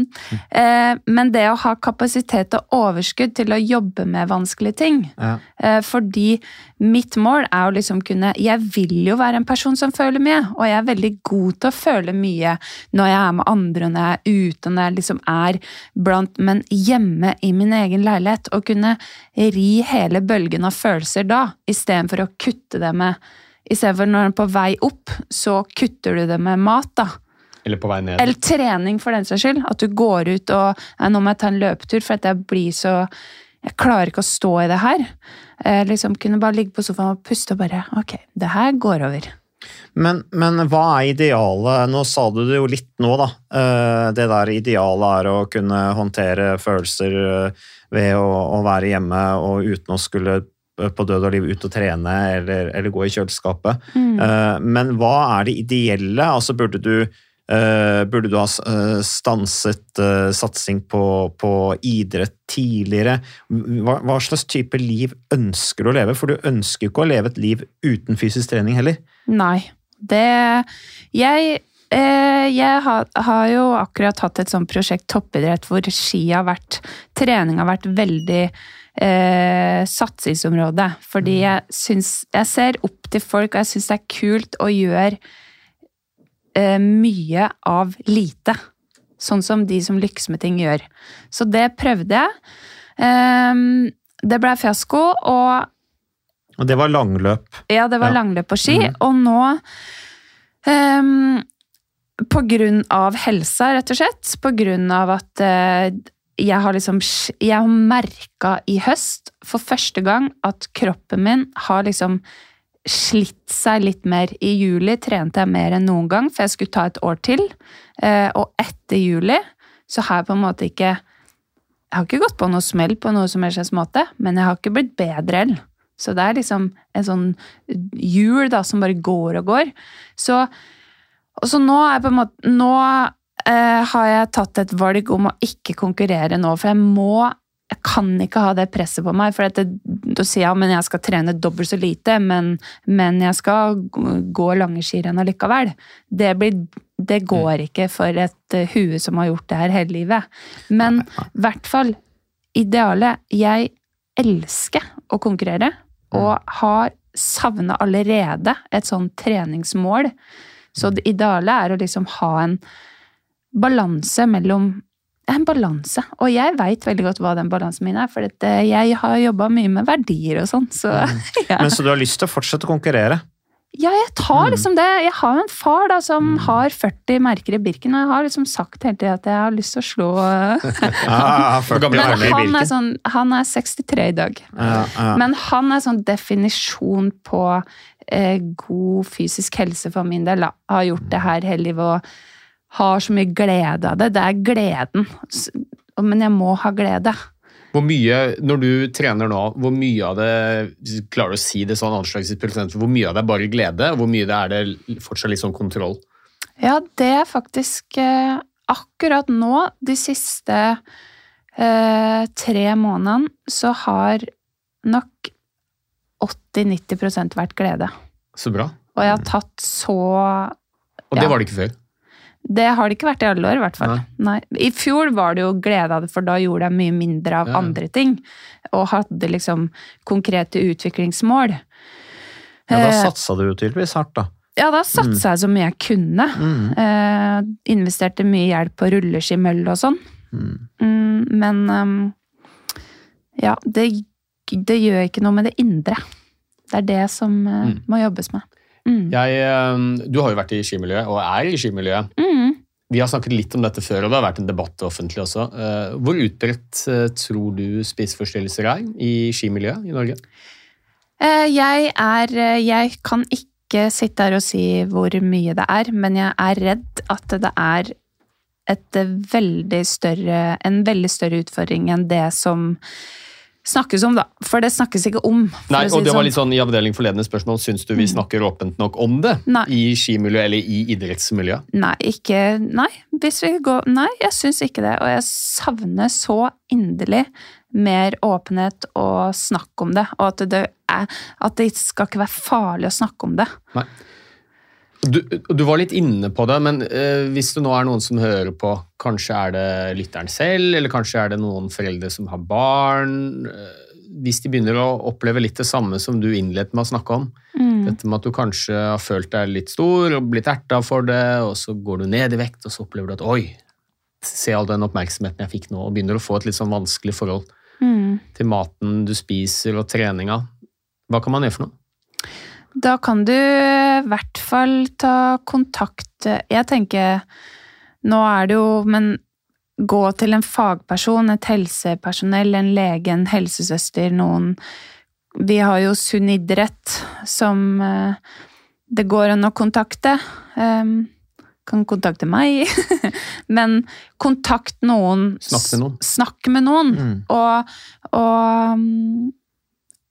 eh, men det å ha kapasitet og overskudd til å jobbe med vanskelige ting Ja. Eh, Fordi mitt mål er å liksom kunne Jeg vil jo være en person som føler mye, og jeg er veldig god til å føle mye når jeg er med andre, når jeg er ute, når jeg liksom er blant Men hjemme i min egen leilighet, å kunne ri hele bølgen av følelser da, istedenfor å kutte det med Istedenfor når den er på vei opp, så kutter du det med mat, da. Eller på vei ned. Eller trening, for den saks skyld. At du går ut og ja, nå må jeg ta en løpetur, for at jeg blir så Jeg klarer ikke å stå i det her. Eh, liksom Kunne bare ligge på sofaen og puste og bare Ok, det her går over. Men, men hva er idealet? Nå sa du det jo litt nå, da. Eh, Det der idealet er å kunne håndtere følelser eh, ved å, å være hjemme og uten å skulle på død og liv ut og trene eller, eller gå i kjøleskapet. Mm. Eh, Men hva er det ideelle? Altså Burde du, eh, burde du ha eh, stanset eh, satsing på, på idrett tidligere? Hva, hva slags type liv ønsker du å leve? For du ønsker ikke å leve et liv uten fysisk trening heller. Nei. Det Jeg, eh, jeg har, har jo akkurat hatt et sånt prosjekt toppidrett hvor ski har vært Trening har vært veldig eh, satsingsområde. Fordi jeg syns Jeg ser opp til folk, og jeg syns det er kult å gjøre eh, mye av lite. Sånn som de som lykkes med ting, gjør. Så det prøvde jeg. Eh, det ble fiasko, og Og det var langløp. ja, det var Ja. langløp på ski, Mm. og nå ehm, På grunn av helsa, rett og slett. På grunn av at eh, jeg har liksom Jeg har merka i høst for første gang at kroppen min har liksom slitt seg litt mer. I juli trente jeg mer enn noen gang, for jeg skulle ta et år til. Eh, og etter juli så har jeg på en måte ikke Jeg har ikke gått på noe smell på noe som helst måte, men jeg har ikke blitt bedre heller. Så det er liksom en sånn hjul da, som bare går og går. Så, og så nå er jeg på en måte Nå eh, har jeg tatt et valg om å ikke konkurrere nå, for jeg må jeg kan ikke ha det presset på meg, for at da sier jeg ja, men jeg skal trene dobbelt så lite, men, men jeg skal gå lange skirenn allikevel. Det, blir, det går ikke for et eh, hue som har gjort det her hele livet. Men i hvert fall idealet Jeg elsker å konkurrere, og har savna allerede et sånn treningsmål. Så det ideale er å liksom ha en balanse mellom en balanse. Og jeg veit veldig godt hva den balansen min er, for at eh, jeg har jobba mye med verdier og sånn. Så ja. Men så du har lyst til å fortsette å konkurrere? ja, jeg tar liksom det. Jeg har en far da som har 40 merker i Birken, og jeg har liksom sagt hele tida at jeg har lyst til å slå 40 Men han er, sånn, han er 63 i dag. Ja, ja. Men han er sånn definisjon på eh, god fysisk helse for min del. Da. Har gjort det her hele livet og har så mye glede av det. Det er gleden. Men jeg må ha glede. Hvor mye, når du trener nå, hvor mye av det hvis du klarer å si det sånn anslagsvis hvor mye av det er bare glede, og hvor mye det er det fortsatt litt sånn kontroll? Ja, det er faktisk eh, akkurat nå, de siste eh, tre månedene, så har nok 80-90% vært glede. Så bra. Og jeg har tatt så Og det Ja. var det ikke før. Det har det ikke vært i alle år, i hvert fall. Nei. I fjor var det jo glede av det, for da gjorde jeg mye mindre av Ja. andre ting. Og hadde liksom konkrete utviklingsmål. Ja, da Eh, satsa du jo tydeligvis hardt, da. ja, da satsa jeg så mye jeg kunne. Mm. Eh, investerte mye hjelp på rulleskimøll og sånn. Mm. Mm, men um, ja, det, det gjør ikke noe med det indre. Det er det som uh, Mm. må jobbes med. Mm. Jeg, eh, du har jo vært i skimiljøet, og er i skimiljøet. Vi har snakket litt om dette før, og det har vært en debatt offentlig også. Eh, Hvor utbredt eh, tror du spiseforstyrrelser er i skimiljøet i Norge? Eh, Jeg er Jeg kan ikke sitte her og si hvor mye det er, men jeg er redd at det er veldig større, en veldig større utfordring enn det som snakkes om, da. For det snakkes ikke om. Nei, si og det var sånn. litt sånn i avdeling forledende spørsmål. Syns du vi snakker åpent nok om det Nei. i skimiljøet eller i idrettsmiljøet? Nei, ikke Nei, hvis vi går Nei, jeg syns ikke det. Og jeg savner så inderlig mer åpenhet og snakk om det. Og at det, er, at det skal ikke være farlig å snakke om det. Nei. Du, du var litt inne på det, men eh, hvis det nå er noen som hører på, kanskje er det lytteren selv, eller kanskje er det noen foreldre som har barn eh, Hvis de begynner å oppleve litt det samme som du innledet med å snakke om, Mm. dette med at du kanskje har følt deg litt stor og blitt erta for det, og så går du ned i vekt, og så opplever du at oi, se all den oppmerksomheten jeg fikk nå, og begynner å få et litt sånn vanskelig forhold Mm. til maten du spiser og treninga. Hva kan man gjøre for noe? Da kan du i hvert fall ta kontakt Jeg tenker Nå er det jo Men gå til en fagperson, et helsepersonell, en lege, en helsesøster, noen Vi har jo Sunn idrett som eh, det går an å kontakte. Um, kan kontakte meg. Men kontakt noen. Snakk med noen. Snakk med noen. Mm. Og, og mm,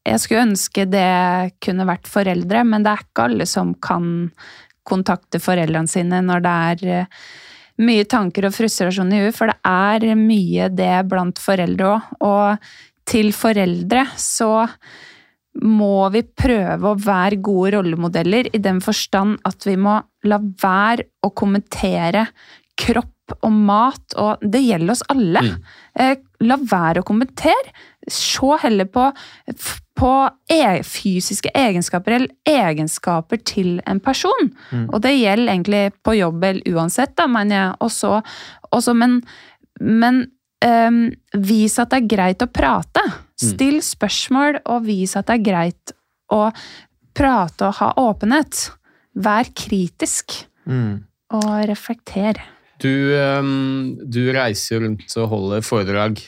jeg skulle ønske det kunne vært foreldre, men det er ikke alle som kan kontakte foreldrene sine når det er eh, mye tanker og frustrasjon i huet, for det er mye det blant foreldre òg. Og til foreldre så må vi prøve å være gode rollemodeller i den forstand at vi må la være å kommentere kropp og mat, og det gjelder oss alle. Mm. La være å kommentere. Se heller på, på e fysiske egenskaper eller egenskaper til en person. Mm. Og det gjelder egentlig på jobb eller uansett, da, men jeg også, også Men, men um, vis at det er greit å prate. Still spørsmål, og vis at det er greit å prate og ha åpenhet. Vær kritisk, Mm. og reflekter. Du, um, du reiser rundt og holder foredrag.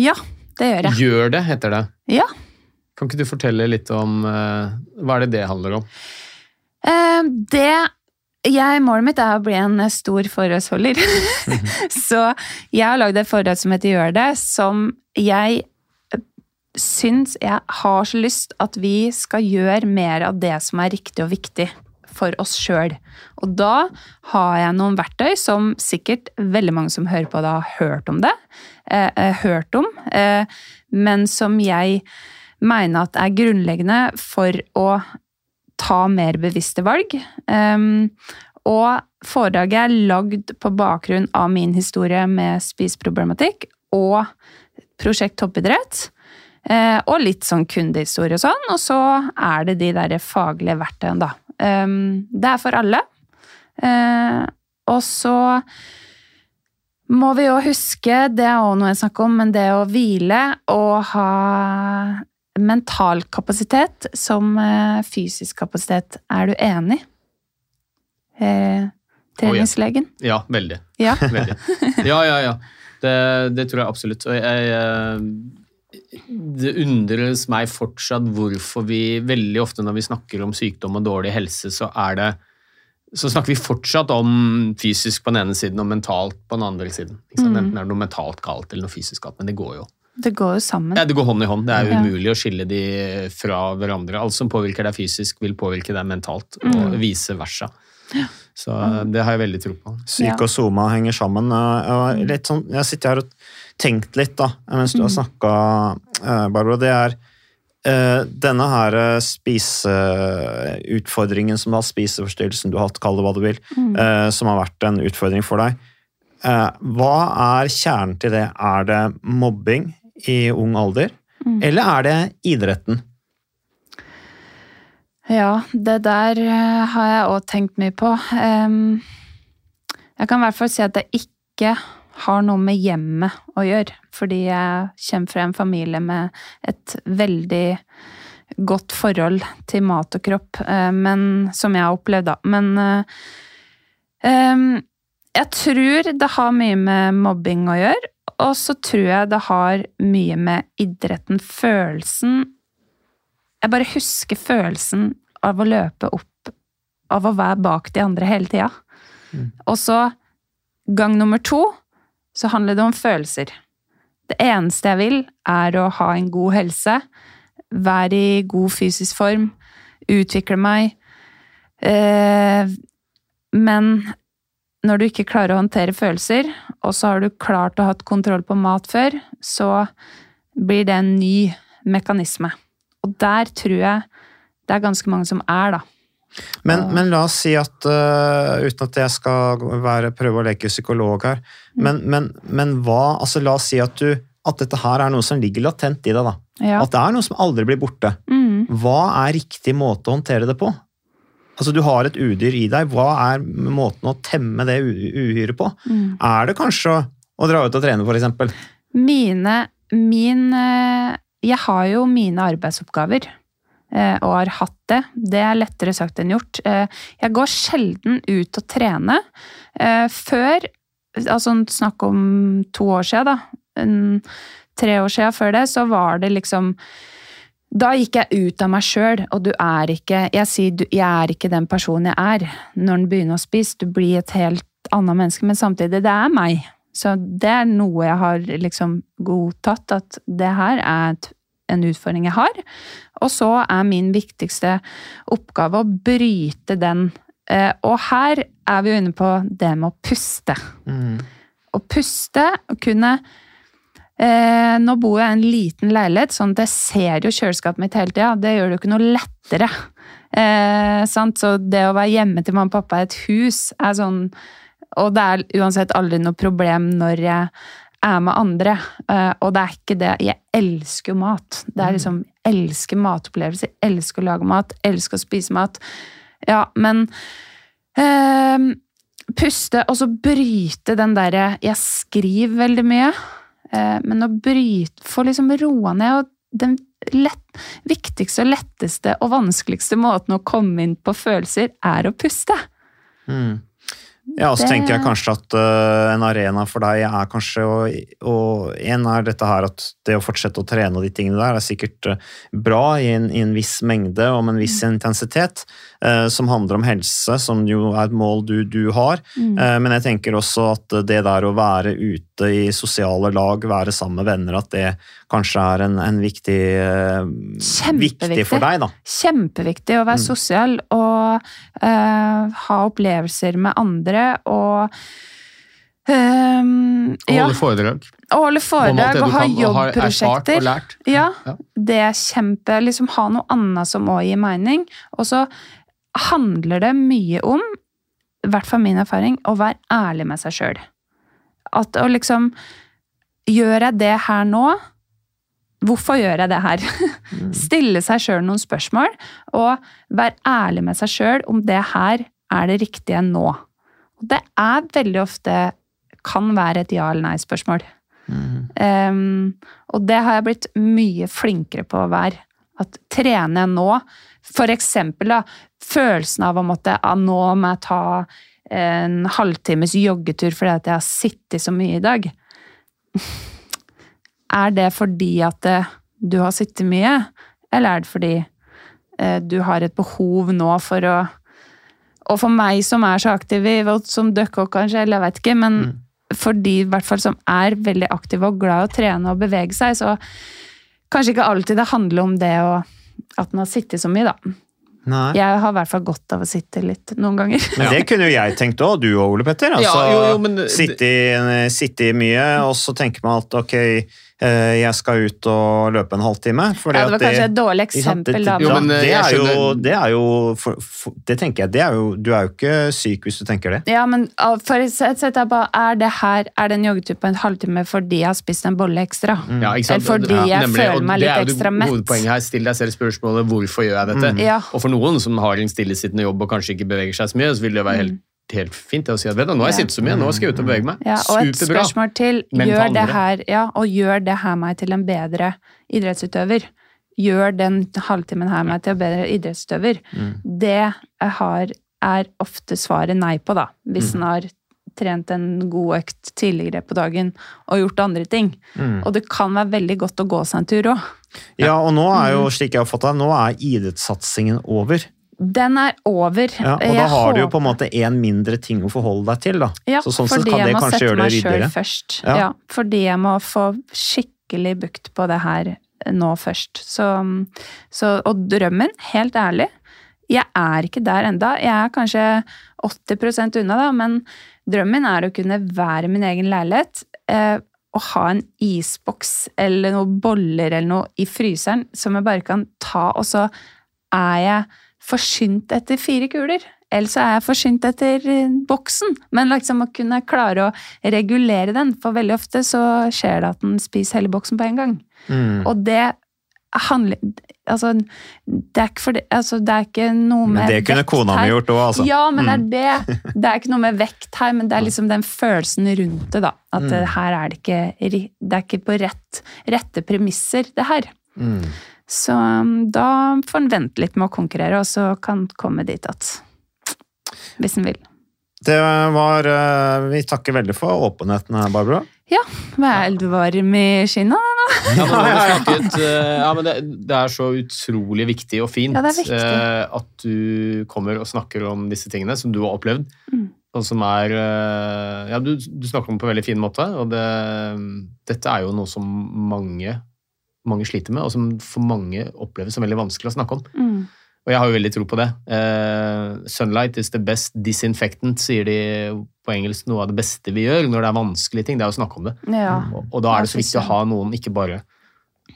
Ja, det gjør jeg. Gjør det, heter det. Ja. Kan ikke du fortelle litt om eh, Hva er det det handler om? Eh, det jeg, Målet mitt er å bli en stor foredragsholder. så jeg har lagd et foredrag som heter Gjør det, som jeg eh, syns jeg har så lyst at vi skal gjøre mer av det som er riktig og viktig for oss sjøl. Og da har jeg noen verktøy som sikkert veldig mange som hører på det, har hørt om det. Eh, eh, hørt om, eh, men som jeg mener at er grunnleggende for å ta mer bevisste valg. Um, og foredraget er lagd på bakgrunn av min historie med spiseproblematikk og prosjekt toppidrett. Uh, og litt sånn kundehistorie og sånn. Og så er det de der faglige verktøyene, da. Um, det er for alle. Uh, og så må vi jo huske, det er også noe jeg snakker om, men det å hvile og ha mental kapasitet som eh, fysisk kapasitet. Er du enig? Eh, treningslegen? Ja, veldig. Ja. veldig. Ja, ja, ja. Det, det tror jeg absolutt. Og jeg, eh, det undres meg fortsatt hvorfor vi veldig ofte når vi snakker om sykdom og dårlig helse, så er det så snakker vi fortsatt om fysisk på den ene siden og mentalt på den andre siden. Mm. Enten er det noe mentalt galt eller noe fysisk galt, men det går jo. Det går jo sammen. Ja, Det går hånd i hånd. Det er jo Ja. umulig å skille de fra hverandre. Alt som påvirker deg fysisk, vil påvirke deg mentalt, og Mm. vice versa. Så det har jeg veldig tro på. psyk og soma henger sammen. og- og litt sånn, jeg sitter her og tenkt litt da, mens du har snakka, Barbara. Det er eh, denne her eh, spiseutfordringen som du har, spiseforstyrrelsen du har hatt, kall det hva du vil, Mm. eh, som har vært en utfordring for deg. Eh, hva er kjernen til det? Er det mobbing i ung alder, Mm. eller er det idretten? Ja, det der eh, har jeg òg tenkt mye på. Jeg kan i hvert fall si at det ikke har noe med hjemmet å gjøre. Fordi jeg kommer fra en familie med et veldig godt forhold til mat og kropp, eh, men, som jeg har opplevd, da. Men eh, jeg tror det har mye med mobbing å gjøre. Og så tror jeg det har mye med idretten, følelsen jeg bare husker følelsen av å løpe opp, av å være bak de andre hele tida. Og så, gang nummer to, så handler det om følelser. Det eneste jeg vil, er å ha en god helse, være i god fysisk form, utvikle meg. Eh, men når du ikke klarer å håndtere følelser, og så har du klart å ha kontroll på mat før, så blir det en ny mekanisme. Og der tror jeg det er ganske mange som er, da. Men, men la oss si at, uh, uten at jeg skal være, prøve å leke psykolog her, Mm. men, men, men hva altså La oss si at, du, at dette her er noe som ligger latent i deg. da. Ja. At det er noe som aldri blir borte. Mm. Hva er riktig måte å håndtere det på? Altså Du har et udyr i deg. Hva er måten å temme det uhyret på? Mm. Er det kanskje å, å dra ut og trene, f.eks.? Mine Min eh, Jeg har jo mine arbeidsoppgaver. eh, Og har hatt det. Det er lettere sagt enn gjort. Eh, Jeg går sjelden ut og trene. Før, altså snakk om to år siden, da. Tre år siden før det, så var det liksom Da gikk jeg ut av meg sjøl, og du er ikke Jeg sier du, jeg er ikke den personen jeg er når den begynner å spise. Du blir et helt annet menneske, men samtidig, det er meg. Så det er noe jeg har liksom godtatt, at det her er en utfordring jeg har. Og så er min viktigste oppgave å bryte den. Eh, og her er vi jo inne på det med å puste. Å puste og kunne eh, Nå bor jeg i en liten leilighet, sånn at jeg ser jo kjøleskapet mitt hele tida. Det gjør det jo ikke noe lettere. Eh, sant? Så det å være hjemme til mamma og pappa i et hus er sånn Og det er uansett aldri noe problem når jeg er med andre. Eh, og det er ikke det Jeg elsker jo mat. Det er liksom Jeg elsker matopplevelser. Elsker å lage mat. Elsker å spise mat. Ja, men eh, Puste, og så bryte den derre Jeg skriver veldig mye, men å bryte Få liksom roa ned. og den lett, viktigste og letteste og vanskeligste måten å komme inn på følelser, er å puste. Mm. Ja, og så Det- tenker jeg kanskje at uh, en arena for deg er kanskje Og en er dette her at det å fortsette å trene og de tingene der er sikkert uh, bra i en, i en viss mengde og med en viss intensitet, uh, som handler om helse, som jo er et mål du, du har. Mm. Men jeg tenker også at det der å være ute i sosiale lag, være sammen med venner, at det kanskje er en, en viktig Viktig for deg, da. Kjempeviktig å være Mm. sosial og ha opplevelser med andre og um, ja, holde foredrag. Og holde foredrag og ha jobbprosjekter. og. Ja, Ja. det er kjempe Liksom ha noe annet som òg gir mening. Og så handler det mye om, i hvert fall min erfaring, å være ærlig med seg sjøl. At å liksom Gjør jeg det her nå? Hvorfor gjør jeg det her? Stille seg sjøl noen spørsmål, og være ærlig med seg sjøl om det her er det riktige nå. Og det er veldig ofte kan være et ja- eller nei-spørsmål. Um, og det har jeg blitt mye flinkere på å være. At trener jeg nå, da, følelsen av å måtte ah, nå må jeg ta en halvtimes joggetur fordi at jeg har sittet så mye i dag. Er det fordi at eh, du har sittet mye, eller er det fordi eh, du har et behov nå for å Og for meg som er så aktiv, i- og som dere kanskje, eller jeg vet ikke, men for de i hvert fall som er veldig aktive og glad i å trene og bevege seg, så kanskje ikke alltid det handler om det å, at man har sittet så mye, da. Nei. Jeg har i hvert fall godt av å sitte litt noen ganger. Men det kunne jo jeg tenkt òg, du og Ole Petter. Altså, Ja, jo, jo, men- sitte, i, sitte mye, og så tenker man at ok, jeg skal ut og løpe en halvtime. fordi Ja, det var at kanskje et dårlig det- eksempel, da. Jo, men, det, eh, er jo, det er jo for, for, Det tenker jeg, det er jo Du er jo ikke syk hvis du tenker det. Ja, men ah, for et sett sett er er det her er det en joggetur på en halvtime fordi jeg har spist en bolle ekstra? Ja, ikke sant? Eller fordi Ja, jeg nemlig, føler meg litt er mett? det ekstra mett? Hovedpoenget her, Still deg selv spørsmålet hvorfor gjør jeg dette. Mm. Ja. Og for noen som har en stillesittende jobb og kanskje ikke beveger seg så mye, så vil det være helt, helt fint det å si at vet du, nå har jeg Mm. Sittet så mye, nå skal jeg ut og bevege meg. Ja, og et Superbra. spørsmål til. Gjør det, her, ja, og gjør det her meg til en bedre idrettsutøver? Gjør den halvtimen her meg til en bedre idrettsutøver? Mm. Det har, er ofte svaret nei på, da. Hvis Mm. en har trent en god økt tidligere på dagen og gjort andre ting. Mm. Og det kan være veldig godt å gå seg en tur òg. Ja, og nå er Mm. jo, slik jeg har fått det, nå er idrettssatsingen over. Den er over. Ja, og da har du jo på en måte én mindre ting å forholde deg til, da. Ja, så sånn sett kan det kanskje gjøre det ryddigere. først. Ja. Ja. fordi jeg må få skikkelig bukt på det her nå først. Så, så, og drømmen, helt ærlig, jeg er ikke der enda. Jeg er kanskje 80% unna, da, men drømmen er å kunne være min egen leilighet. Eh, og ha en isboks eller noen boller eller noe i fryseren som jeg bare kan ta, og så er jeg forsynt etter fire kuler. Eller så er jeg forsynt etter eh, boksen. Men liksom å kunne klare å regulere den, for veldig ofte så skjer det at den spiser hele boksen på en gang. Mm. Og det handler Altså, det er ikke, for det, altså, det er ikke noe med Men det kunne kona mi gjort òg, altså. Ja, men Mm. det er det. Det er ikke noe med vekt her, men det er liksom den følelsen rundt det, da. At Mm. eh, her er det ikke Det er ikke på rett, rette premisser, det her. Så um, da får en vente litt med å konkurrere, og så kan han komme dit at Hvis en vil. Det var eh, Vi takker veldig for åpenheten her, Barbara. Ja, vær varm i skinna, da. Ja, men, har snakket, eh, ja, men det, det er så utrolig viktig og fint Ja, viktig. eh, at du kommer og snakker om disse tingene som du har opplevd. Mm. Og som er Ja, du, du snakker om det på en veldig fin måte, og det, dette er jo noe som mange mange sliter med, og som for mange oppleves som veldig vanskelig å snakke om. Mm. Og jeg har jo veldig tro på det. Uh, sunlight is the best disinfectant, sier de på engelsk. Noe av det beste vi gjør når det er vanskelige ting, det er å snakke om det. Ja. Og, og da er det så viktig å ha noen, ikke bare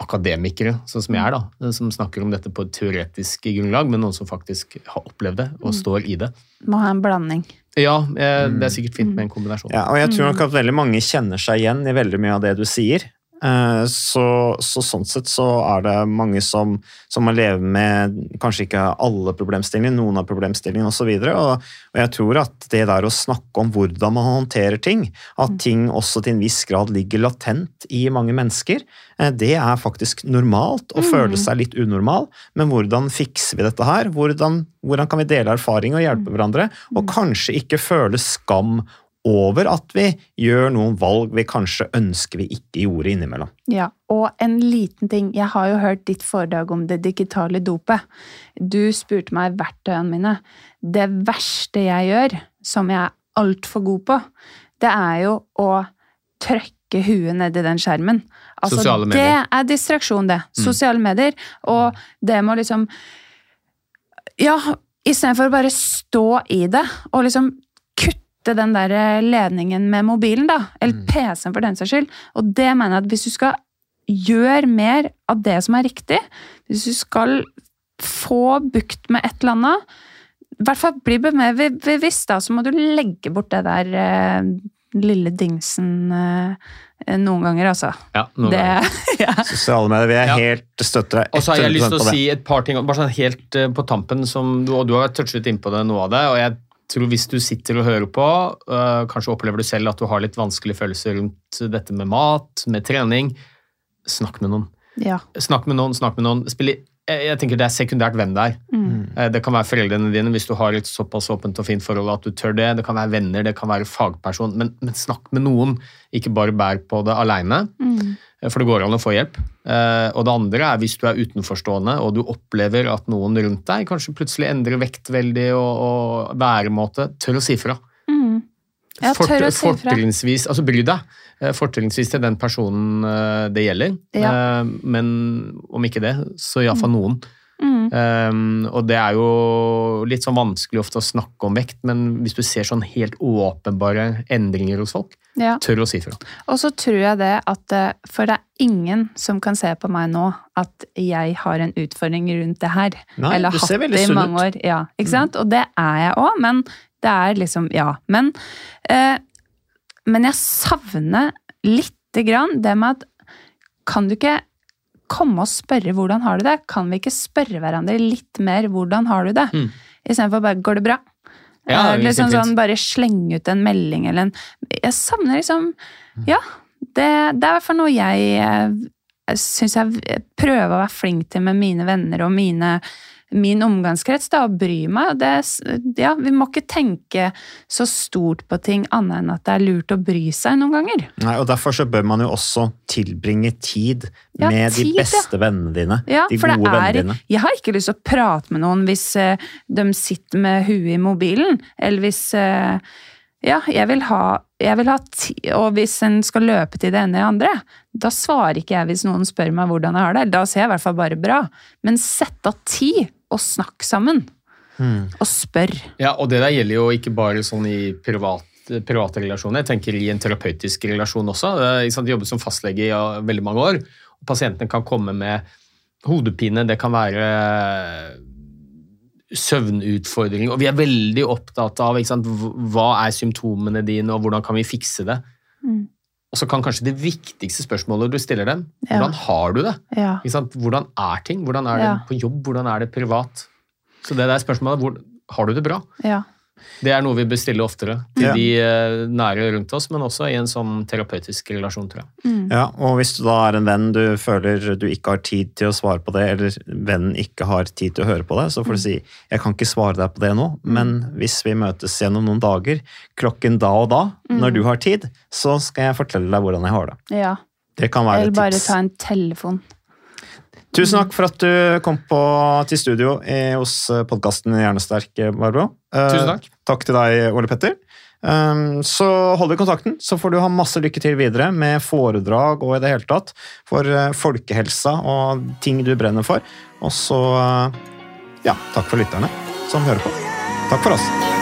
akademikere, sånn som jeg er, da, som snakker om dette på et teoretisk grunnlag, men noen som faktisk har opplevd det og Mm. står i det. Må ha en blanding. Ja, eh, det er sikkert fint med en kombinasjon. Ja, og jeg tror nok at veldig mange kjenner seg igjen i veldig mye av det du sier. Eh, Så, så sånn sett så er det mange som, som må leve med kanskje ikke alle problemstillingene, noen av problemstillingene osv. Og, og jeg tror at det der å snakke om hvordan man håndterer ting, at ting også til en viss grad ligger latent i mange mennesker, eh, det er faktisk normalt å føle seg litt unormal. Men hvordan fikser vi dette her? Hvordan, hvordan kan vi dele erfaring og hjelpe hverandre? Og kanskje ikke føle skam over at vi gjør noen valg vi kanskje ønsker vi ikke gjorde innimellom. Ja, og en liten ting. Jeg har jo hørt ditt foredrag om det digitale dopet. Du spurte meg verktøyene mine. Det verste jeg gjør, som jeg er altfor god på, det er jo å trykke huet nedi den skjermen. Altså, Sosiale medier. Det er distraksjon, det. Mm. Sosiale medier. Og det må liksom Ja, istedenfor å bare stå i det og liksom kutte den der ledningen med mobilen, da. Eller PC-en, for den saks skyld. Og det mener jeg at hvis du skal gjøre mer av det som er riktig, hvis du skal få bukt med et eller annet, i hvert fall bli mer bevisst, da, så må du legge bort det der eh, lille dingsen eh, noen ganger, altså. Ja, noen det, ganger. ja. Sosiale medier, vi er Ja. helt støtter deg Og så har jeg lyst til å si et par ting, bare sånn helt eh, på tampen, som du, og du har touchet innpå det, noe av det. og jeg tror Hvis du sitter og hører på, øh, kanskje opplever du selv at du har litt vanskelige følelser rundt dette med mat, med trening, snakk med noen. ja. Snakk med noen, snakk med noen. Spill, i- jeg tenker Det er sekundært hvem det er. Mm. Eh, Det kan være foreldrene dine hvis du har et såpass åpent og fint forhold at du tør det. Det kan være venner, det kan være fagperson. Men, men snakk med noen. Ikke bare bær på det aleine. Mm. For det går an å få hjelp. Eh, Og det andre er hvis du er utenforstående og du opplever at noen rundt deg kanskje plutselig endrer vekt veldig og, og væremåte, tør å si fra. Mm. Jeg Fort- å si fra. Fortrinnsvis, altså bry deg. Eh, Fortrinnsvis til den personen eh, det gjelder. Ja. Eh, Men om ikke det, så iallfall noen. Mm. Um, og det er jo litt sånn vanskelig ofte å snakke om vekt, men hvis du ser sånn helt åpenbare endringer hos folk, Ja. tør å si fra. Og så tror jeg det at eh, For det er ingen som kan se på meg nå at jeg har en utfordring rundt det her. Nei, Eller har hatt det i mange år. Ja, ikke sant? Og det er jeg òg, men det er liksom Ja. Men, eh, men jeg savner lite grann det med at Kan du ikke komme og spørre hvordan har du det? Kan vi ikke spørre hverandre litt mer hvordan har du det? Mm. Istedenfor bare 'går det bra'? Ja, Eh, det er liksom sånn bare slenge ut en melding eller en Jeg savner liksom Ja, det, det er i hvert fall noe jeg, eh, jeg syns jeg prøver å være flink til med mine venner og mine, min omgangskrets, da, og bry meg. Det, ja, vi må ikke tenke så stort på ting annet enn at det er lurt å bry seg noen ganger. Nei, og Derfor så bør man jo også tilbringe tid Ja, med tid, de ja. beste vennene dine. Ja, de gode det vennene er, dine. jeg har ikke lyst til å prate med noen hvis uh, de sitter med huet i mobilen, eller hvis uh, Ja, jeg vil ha, jeg vil ha ti, Og hvis en skal løpe til det ene eller det andre, da svarer ikke jeg hvis noen spør meg hvordan jeg har det. Da sier jeg i hvert fall bare bra. Men sett av tid og snakk sammen. Mm. Og spør. Ja, og det der gjelder jo ikke bare sånn i privat, private relasjoner. Jeg tenker i en terapeutisk relasjon også. Jeg jobber som fastlege i veldig mange år. og Pasientene kan komme med hodepine, det kan være søvnutfordringer. Og vi er veldig opptatt av ikke sant, hva er symptomene dine, og hvordan kan vi fikse det. Mm. Og så kan kanskje det viktigste spørsmålet du stiller dem, Ja. hvordan har du det? Ja. Ikke sant? Hvordan er ting? Hvordan er det Ja. på jobb? Hvordan er det privat? Så det der spørsmålet, hvor, har du det bra? Ja. Det er noe vi bestiller oftere til Ja. de eh, nære rundt oss, men også i en sånn terapeutisk relasjon, tror jeg. Mm. Ja, og hvis du da er en venn du føler du ikke har tid til å svare på det, eller vennen ikke har tid til å høre på det, så får du si 'jeg kan ikke svare deg på det nå', men hvis vi møtes gjennom noen dager, klokken da og da, når du har tid, så skal jeg fortelle deg hvordan jeg har det. ja. Det kan være Eller et bare ta en telefon. Tusen takk for at du kom på, til studio i, hos podkasten Hjernesterk, Barbro. Eh, Tusen takk. Takk til deg, Ole Petter. Um, så hold i kontakten, så får du ha masse lykke til videre med foredrag og i det hele tatt for uh, folkehelsa og ting du brenner for. Og så uh, ja, takk for lytterne som hører på. Takk for oss.